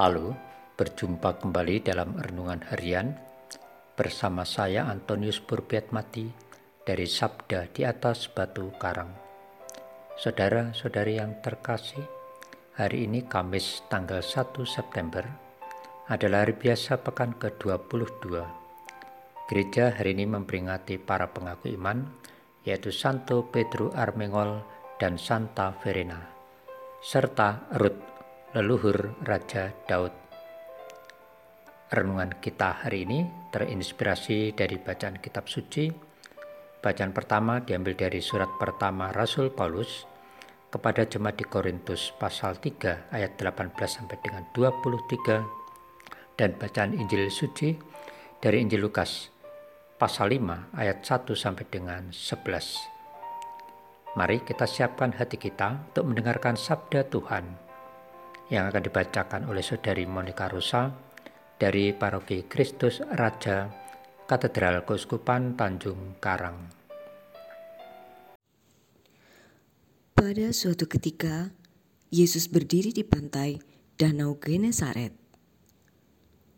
Halo, berjumpa kembali dalam renungan harian bersama saya Antonius Mati dari Sabda di atas Batu Karang. Saudara-saudari yang terkasih, hari ini Kamis tanggal 1 September adalah hari biasa pekan ke-22. Gereja hari ini memperingati para pengaku iman, yaitu Santo Pedro Armengol dan Santa Verena, serta Ruth leluhur Raja Daud. Renungan kita hari ini terinspirasi dari bacaan kitab suci. Bacaan pertama diambil dari surat pertama Rasul Paulus kepada jemaat di Korintus pasal 3 ayat 18 sampai dengan 23 dan bacaan Injil suci dari Injil Lukas pasal 5 ayat 1 sampai dengan 11. Mari kita siapkan hati kita untuk mendengarkan sabda Tuhan yang akan dibacakan oleh Saudari Monica Rosa dari Paroki Kristus Raja Katedral Keuskupan Tanjung Karang. Pada suatu ketika, Yesus berdiri di pantai Danau Genesaret.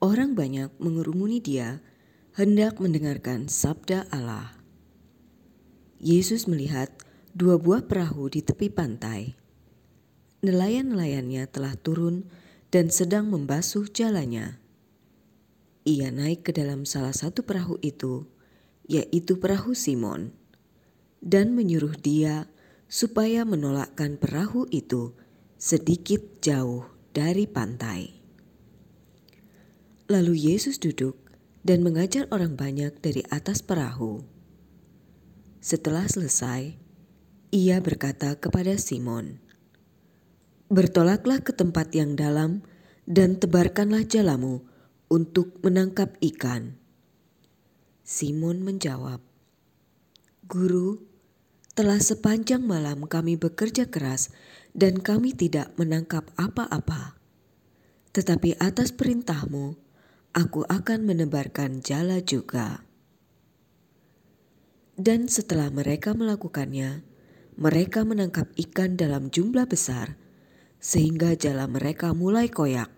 Orang banyak mengerumuni dia hendak mendengarkan sabda Allah. Yesus melihat dua buah perahu di tepi pantai nelayan-nelayannya telah turun dan sedang membasuh jalannya. Ia naik ke dalam salah satu perahu itu, yaitu perahu Simon, dan menyuruh dia supaya menolakkan perahu itu sedikit jauh dari pantai. Lalu Yesus duduk dan mengajar orang banyak dari atas perahu. Setelah selesai, ia berkata kepada Simon, Bertolaklah ke tempat yang dalam dan tebarkanlah jalamu untuk menangkap ikan. Simon menjawab, Guru, telah sepanjang malam kami bekerja keras dan kami tidak menangkap apa-apa. Tetapi atas perintahmu, aku akan menebarkan jala juga. Dan setelah mereka melakukannya, mereka menangkap ikan dalam jumlah besar sehingga jala mereka mulai koyak.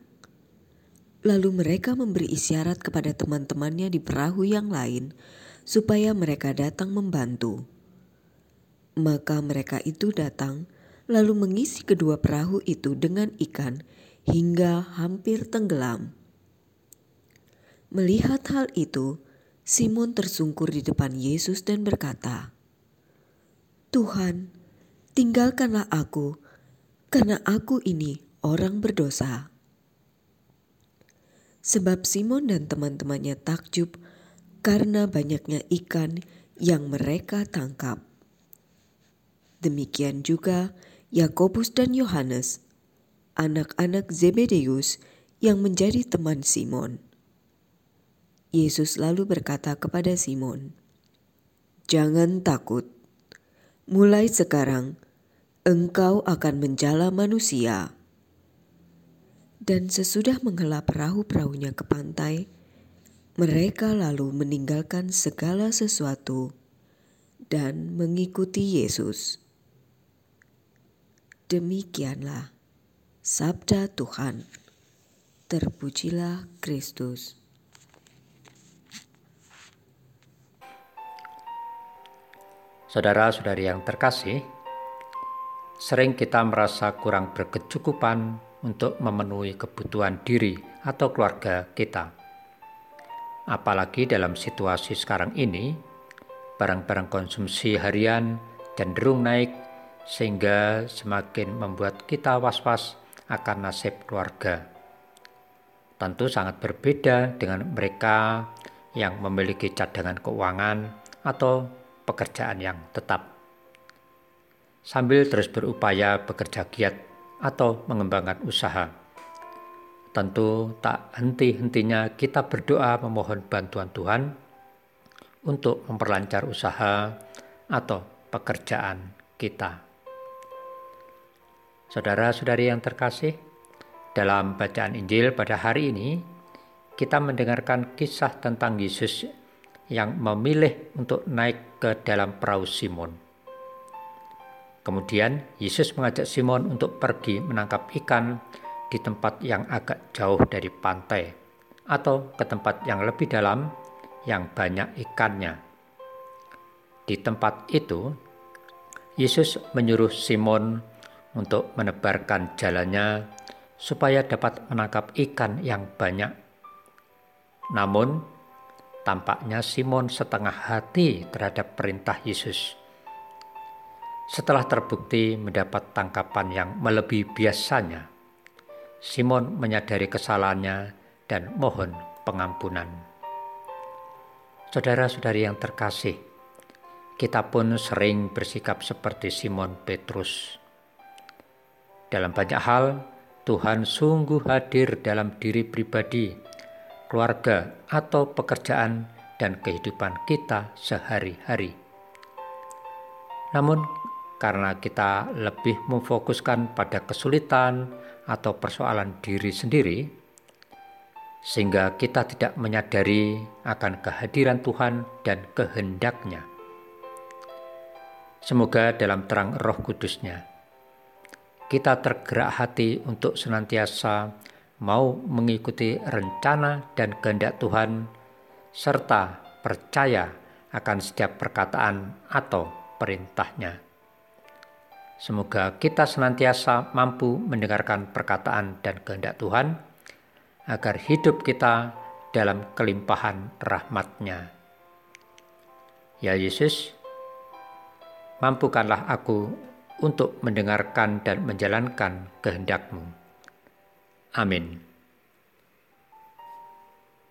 Lalu mereka memberi isyarat kepada teman-temannya di perahu yang lain supaya mereka datang membantu. Maka mereka itu datang lalu mengisi kedua perahu itu dengan ikan hingga hampir tenggelam. Melihat hal itu, Simon tersungkur di depan Yesus dan berkata, "Tuhan, tinggalkanlah aku karena aku ini orang berdosa. Sebab Simon dan teman-temannya takjub karena banyaknya ikan yang mereka tangkap. Demikian juga Yakobus dan Yohanes, anak-anak Zebedeus yang menjadi teman Simon. Yesus lalu berkata kepada Simon, "Jangan takut. Mulai sekarang engkau akan menjala manusia. Dan sesudah menghela perahu-perahunya ke pantai, mereka lalu meninggalkan segala sesuatu dan mengikuti Yesus. Demikianlah sabda Tuhan. Terpujilah Kristus. Saudara-saudari yang terkasih, sering kita merasa kurang berkecukupan untuk memenuhi kebutuhan diri atau keluarga kita. Apalagi dalam situasi sekarang ini, barang-barang konsumsi harian cenderung naik sehingga semakin membuat kita was-was akan nasib keluarga. Tentu sangat berbeda dengan mereka yang memiliki cadangan keuangan atau pekerjaan yang tetap sambil terus berupaya bekerja giat atau mengembangkan usaha. Tentu tak henti-hentinya kita berdoa memohon bantuan Tuhan untuk memperlancar usaha atau pekerjaan kita. Saudara-saudari yang terkasih, dalam bacaan Injil pada hari ini, kita mendengarkan kisah tentang Yesus yang memilih untuk naik ke dalam perahu Simon. Kemudian Yesus mengajak Simon untuk pergi menangkap ikan di tempat yang agak jauh dari pantai atau ke tempat yang lebih dalam yang banyak ikannya. Di tempat itu, Yesus menyuruh Simon untuk menebarkan jalannya supaya dapat menangkap ikan yang banyak. Namun, tampaknya Simon setengah hati terhadap perintah Yesus. Setelah terbukti mendapat tangkapan yang melebihi biasanya, Simon menyadari kesalahannya dan mohon pengampunan. Saudara-saudari yang terkasih, kita pun sering bersikap seperti Simon Petrus. Dalam banyak hal, Tuhan sungguh hadir dalam diri pribadi, keluarga, atau pekerjaan dan kehidupan kita sehari-hari. Namun, karena kita lebih memfokuskan pada kesulitan atau persoalan diri sendiri, sehingga kita tidak menyadari akan kehadiran Tuhan dan kehendaknya. Semoga dalam terang roh kudusnya, kita tergerak hati untuk senantiasa mau mengikuti rencana dan kehendak Tuhan, serta percaya akan setiap perkataan atau perintahnya. Semoga kita senantiasa mampu mendengarkan perkataan dan kehendak Tuhan, agar hidup kita dalam kelimpahan rahmat-Nya. Ya Yesus, mampukanlah aku untuk mendengarkan dan menjalankan kehendak-Mu. Amin.